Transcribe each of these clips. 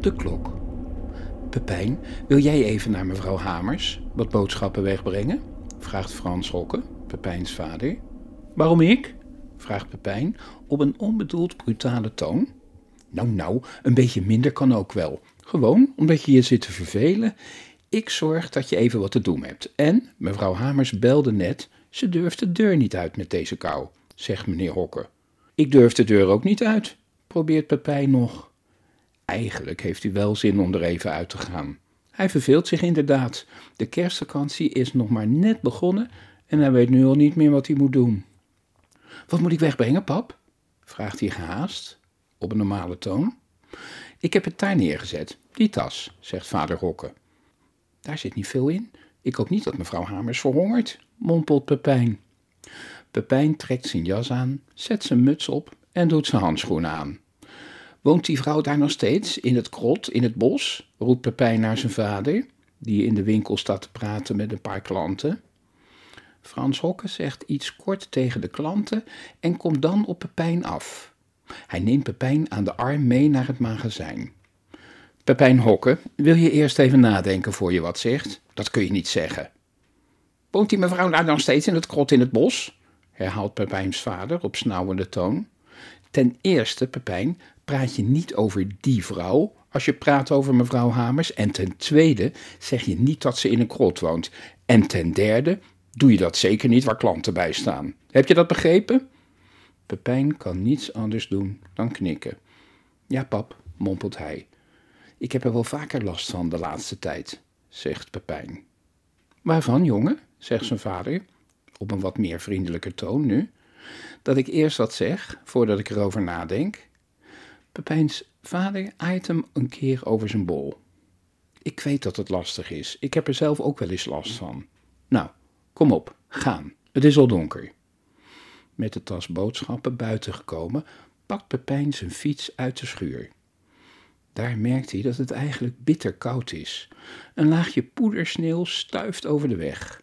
De klok. Pepijn, wil jij even naar mevrouw Hamers wat boodschappen wegbrengen? vraagt Frans Hokke, Pepijns vader. Waarom ik? vraagt Pepijn op een onbedoeld brutale toon. Nou, nou, een beetje minder kan ook wel. Gewoon omdat je je zit te vervelen. Ik zorg dat je even wat te doen hebt. En mevrouw Hamers belde net, ze durft de deur niet uit met deze kou, zegt meneer Hokke. Ik durf de deur ook niet uit, probeert Pepijn nog. Eigenlijk heeft hij wel zin om er even uit te gaan. Hij verveelt zich inderdaad. De kerstvakantie is nog maar net begonnen en hij weet nu al niet meer wat hij moet doen. Wat moet ik wegbrengen, pap? vraagt hij gehaast, op een normale toon. Ik heb het daar neergezet, die tas, zegt vader Hokke. Daar zit niet veel in. Ik hoop niet dat mevrouw Hamers verhongert, mompelt Pepijn. Pepijn trekt zijn jas aan, zet zijn muts op en doet zijn handschoenen aan. Woont die vrouw daar nog steeds, in het krot, in het bos? roept Pepijn naar zijn vader, die in de winkel staat te praten met een paar klanten. Frans Hokke zegt iets kort tegen de klanten en komt dan op Pepijn af. Hij neemt Pepijn aan de arm mee naar het magazijn. Pepijn Hokke, wil je eerst even nadenken voor je wat zegt? Dat kun je niet zeggen. Woont die mevrouw daar nog steeds in het krot in het bos? herhaalt Pepijns vader op snauwende toon. Ten eerste, Pepijn, praat je niet over die vrouw als je praat over mevrouw Hamers. En ten tweede zeg je niet dat ze in een krot woont. En ten derde doe je dat zeker niet waar klanten bij staan. Heb je dat begrepen? Pepijn kan niets anders doen dan knikken. Ja, pap, mompelt hij. Ik heb er wel vaker last van de laatste tijd, zegt Pepijn. Waarvan, jongen? zegt zijn vader, op een wat meer vriendelijke toon nu. Dat ik eerst wat zeg, voordat ik erover nadenk. Pepijns vader aait hem een keer over zijn bol. Ik weet dat het lastig is. Ik heb er zelf ook wel eens last van. Nou, kom op, gaan. Het is al donker. Met de tas boodschappen buiten gekomen, pakt Pepijn zijn fiets uit de schuur. Daar merkt hij dat het eigenlijk bitter koud is. Een laagje poedersneeuw stuift over de weg.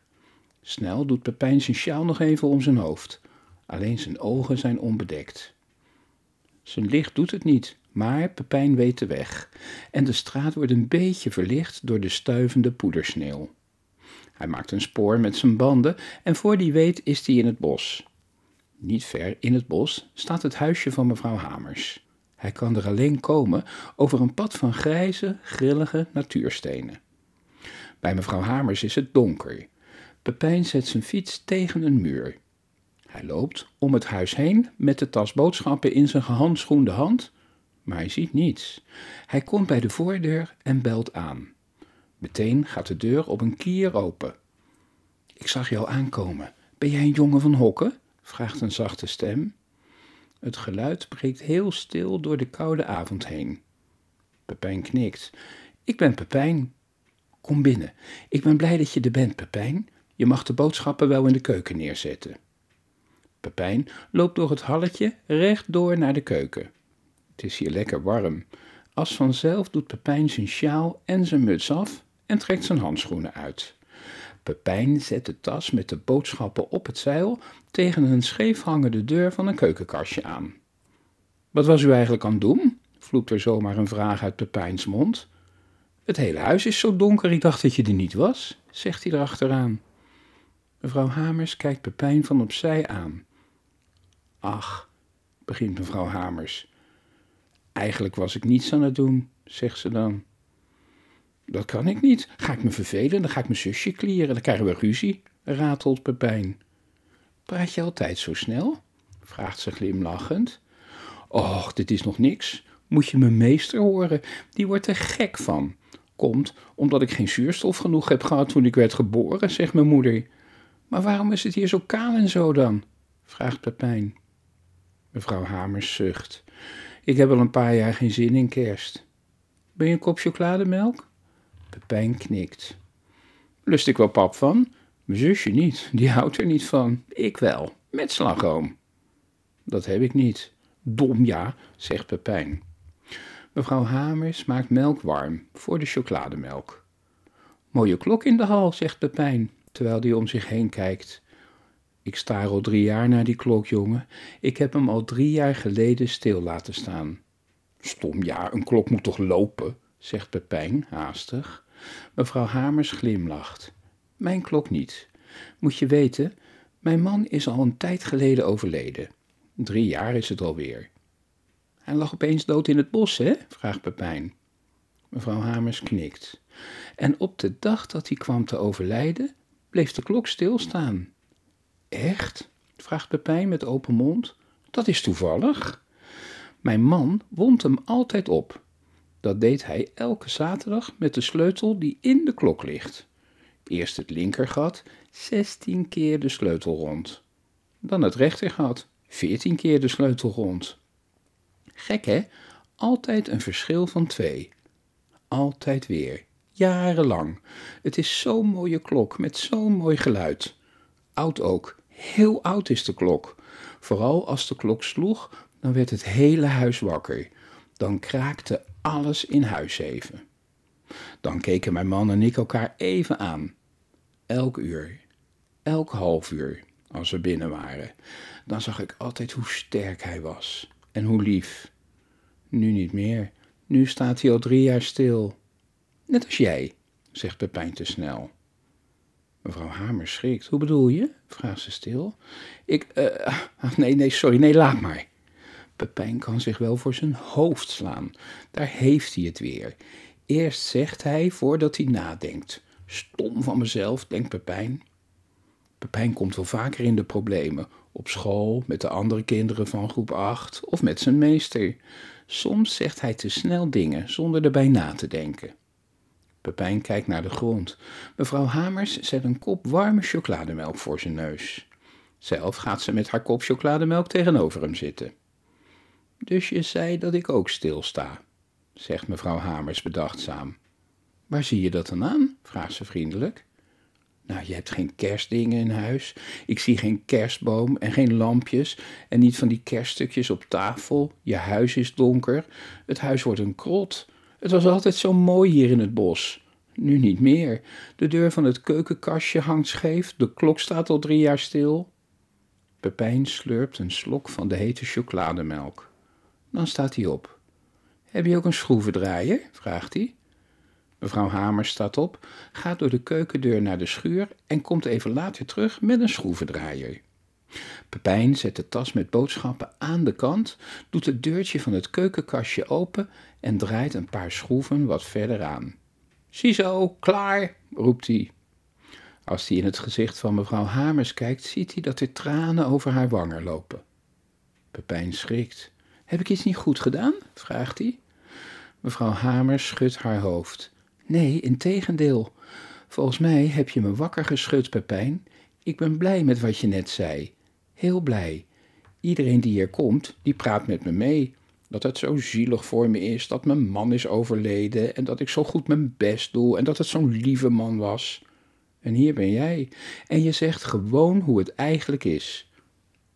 Snel doet Pepijn zijn sjaal nog even om zijn hoofd. Alleen zijn ogen zijn onbedekt. Zijn licht doet het niet, maar Pepijn weet de weg. En de straat wordt een beetje verlicht door de stuivende poedersneeuw. Hij maakt een spoor met zijn banden en voor die weet is hij in het bos. Niet ver in het bos staat het huisje van mevrouw Hamers. Hij kan er alleen komen over een pad van grijze, grillige natuurstenen. Bij mevrouw Hamers is het donker. Pepijn zet zijn fiets tegen een muur. Hij loopt om het huis heen met de tas boodschappen in zijn gehandschoende hand, maar hij ziet niets. Hij komt bij de voordeur en belt aan. Meteen gaat de deur op een kier open. Ik zag jou aankomen. Ben jij een jongen van Hokken? vraagt een zachte stem. Het geluid breekt heel stil door de koude avond heen. Pepijn knikt. Ik ben Pepijn. Kom binnen. Ik ben blij dat je er bent, Pepijn. Je mag de boodschappen wel in de keuken neerzetten. Pepijn loopt door het halletje rechtdoor naar de keuken. Het is hier lekker warm. Als vanzelf doet Pepijn zijn sjaal en zijn muts af en trekt zijn handschoenen uit. Pepijn zet de tas met de boodschappen op het zeil tegen een scheef hangende deur van een keukenkastje aan. Wat was u eigenlijk aan het doen? vloept er zomaar een vraag uit Pepijns mond. Het hele huis is zo donker, ik dacht dat je er niet was, zegt hij erachteraan. Mevrouw Hamers kijkt Pepijn van opzij aan. Ach, begint mevrouw Hamers. Eigenlijk was ik niets aan het doen, zegt ze dan. Dat kan ik niet. Ga ik me vervelen, dan ga ik mijn zusje klieren, dan krijgen we ruzie, ratelt Pepijn. Praat je altijd zo snel? vraagt ze glimlachend. Och, dit is nog niks. Moet je mijn meester horen, die wordt er gek van. Komt omdat ik geen zuurstof genoeg heb gehad toen ik werd geboren, zegt mijn moeder. Maar waarom is het hier zo kaal en zo dan? vraagt Pepijn. Mevrouw Hamers zucht. Ik heb al een paar jaar geen zin in kerst. Ben je een kop chocolademelk? Pepijn knikt. Lust ik wel pap van? Mijn zusje niet, die houdt er niet van. Ik wel, met slagroom. Dat heb ik niet. Dom ja, zegt Pepijn. Mevrouw Hamers maakt melk warm voor de chocolademelk. Mooie klok in de hal, zegt Pepijn, terwijl hij om zich heen kijkt. Ik staar al drie jaar naar die klok, jongen. Ik heb hem al drie jaar geleden stil laten staan. Stom ja, een klok moet toch lopen, zegt Pepijn haastig. Mevrouw Hamers glimlacht. Mijn klok niet. Moet je weten, mijn man is al een tijd geleden overleden. Drie jaar is het alweer. Hij lag opeens dood in het bos, hè? vraagt Pepijn. Mevrouw Hamers knikt. En op de dag dat hij kwam te overlijden, bleef de klok stilstaan. Echt? vraagt Pepijn met open mond. Dat is toevallig. Mijn man wond hem altijd op. Dat deed hij elke zaterdag met de sleutel die in de klok ligt. Eerst het linkergat, zestien keer de sleutel rond. Dan het rechtergat, veertien keer de sleutel rond. Gek hè? Altijd een verschil van twee. Altijd weer. Jarenlang. Het is zo'n mooie klok met zo'n mooi geluid. Oud ook. Heel oud is de klok. Vooral als de klok sloeg, dan werd het hele huis wakker. Dan kraakte alles in huis even. Dan keken mijn man en ik elkaar even aan. Elk uur, elk half uur, als we binnen waren. Dan zag ik altijd hoe sterk hij was en hoe lief. Nu niet meer. Nu staat hij al drie jaar stil. Net als jij, zegt Pepijn te snel. Mevrouw Hamer schrikt. Hoe bedoel je? vraagt ze stil. Ik, uh, nee, nee, sorry, nee, laat maar. Pepijn kan zich wel voor zijn hoofd slaan. Daar heeft hij het weer. Eerst zegt hij voordat hij nadenkt. Stom van mezelf, denkt Pepijn. Pepijn komt wel vaker in de problemen. Op school, met de andere kinderen van groep 8 of met zijn meester. Soms zegt hij te snel dingen zonder erbij na te denken. Pepijn kijkt naar de grond. Mevrouw Hamers zet een kop warme chocolademelk voor zijn neus. Zelf gaat ze met haar kop chocolademelk tegenover hem zitten. Dus je zei dat ik ook stilsta, zegt mevrouw Hamers bedachtzaam. Waar zie je dat dan aan? vraagt ze vriendelijk. Nou, je hebt geen kerstdingen in huis. Ik zie geen kerstboom en geen lampjes en niet van die kerststukjes op tafel. Je huis is donker. Het huis wordt een krot. Het was altijd zo mooi hier in het bos. Nu niet meer. De deur van het keukenkastje hangt scheef. De klok staat al drie jaar stil. Pepijn slurpt een slok van de hete chocolademelk. Dan staat hij op. Heb je ook een schroevendraaier? vraagt hij. Mevrouw Hamers staat op, gaat door de keukendeur naar de schuur en komt even later terug met een schroevendraaier. Pepijn zet de tas met boodschappen aan de kant, doet het deurtje van het keukenkastje open en draait een paar schroeven wat verder aan. Ziezo, klaar, roept hij. Als hij in het gezicht van mevrouw Hamers kijkt, ziet hij dat er tranen over haar wangen lopen. Pepijn schrikt. Heb ik iets niet goed gedaan? vraagt hij. Mevrouw Hamers schudt haar hoofd. Nee, integendeel. Volgens mij heb je me wakker geschud, Pepijn. Ik ben blij met wat je net zei. Heel blij. Iedereen die hier komt, die praat met me mee. Dat het zo zielig voor me is dat mijn man is overleden en dat ik zo goed mijn best doe en dat het zo'n lieve man was. En hier ben jij. En je zegt gewoon hoe het eigenlijk is.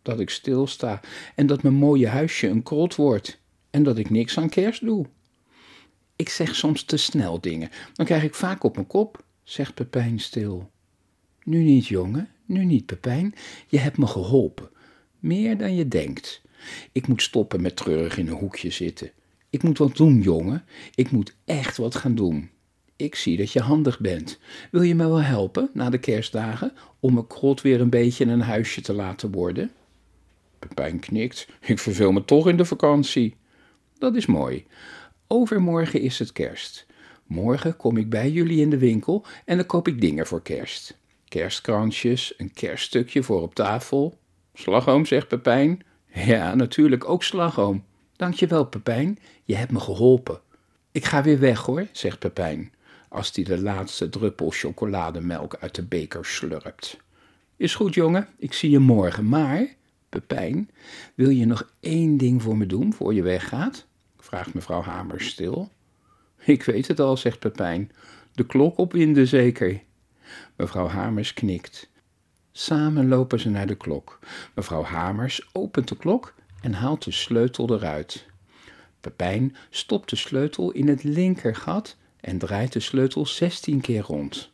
Dat ik stilsta en dat mijn mooie huisje een krot wordt en dat ik niks aan kerst doe. Ik zeg soms te snel dingen. Dan krijg ik vaak op mijn kop, zegt Pepijn stil. Nu niet, jongen, nu niet, Pepijn. Je hebt me geholpen. Meer dan je denkt. Ik moet stoppen met treurig in een hoekje zitten. Ik moet wat doen, jongen. Ik moet echt wat gaan doen. Ik zie dat je handig bent. Wil je me wel helpen na de kerstdagen om mijn krot weer een beetje een huisje te laten worden? Pepijn knikt. Ik verveel me toch in de vakantie. Dat is mooi. Overmorgen is het kerst. Morgen kom ik bij jullie in de winkel en dan koop ik dingen voor kerst. Kerstkransjes, een kerststukje voor op tafel. Slagroom, zegt Pepijn. Ja, natuurlijk ook slagroom. Dankjewel, Pepijn. Je hebt me geholpen. Ik ga weer weg hoor, zegt Pepijn, als hij de laatste druppel chocolademelk uit de beker slurpt. Is goed, jongen, ik zie je morgen. Maar, Pepijn, wil je nog één ding voor me doen voor je weggaat? vraagt mevrouw Hamers stil. Ik weet het al, zegt Pepijn. De klok opwinden zeker. Mevrouw Hamers knikt. Samen lopen ze naar de klok. Mevrouw Hamers opent de klok en haalt de sleutel eruit. Pepijn stopt de sleutel in het linkergat en draait de sleutel zestien keer rond.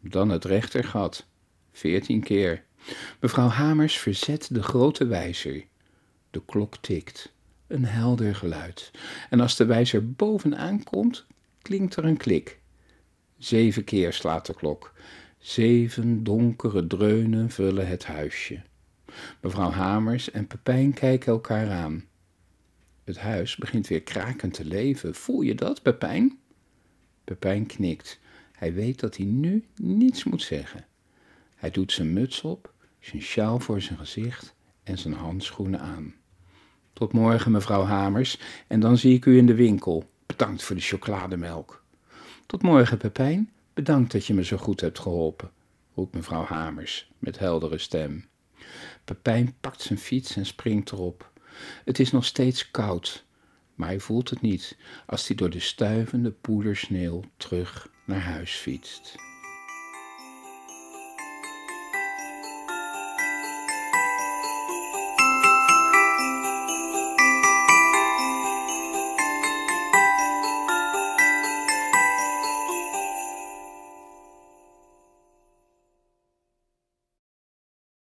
Dan het rechtergat, veertien keer. Mevrouw Hamers verzet de grote wijzer. De klok tikt een helder geluid. En als de wijzer bovenaan komt, klinkt er een klik. Zeven keer slaat de klok. Zeven donkere dreunen vullen het huisje. Mevrouw Hamers en Pepijn kijken elkaar aan. Het huis begint weer krakend te leven. Voel je dat, Pepijn? Pepijn knikt. Hij weet dat hij nu niets moet zeggen. Hij doet zijn muts op, zijn sjaal voor zijn gezicht en zijn handschoenen aan. Tot morgen, mevrouw Hamers, en dan zie ik u in de winkel. Bedankt voor de chocolademelk. Tot morgen, Pepijn. Bedankt dat je me zo goed hebt geholpen, roept mevrouw Hamers met heldere stem. Pepijn pakt zijn fiets en springt erop. Het is nog steeds koud, maar hij voelt het niet als hij door de stuivende poedersneeuw terug naar huis fietst.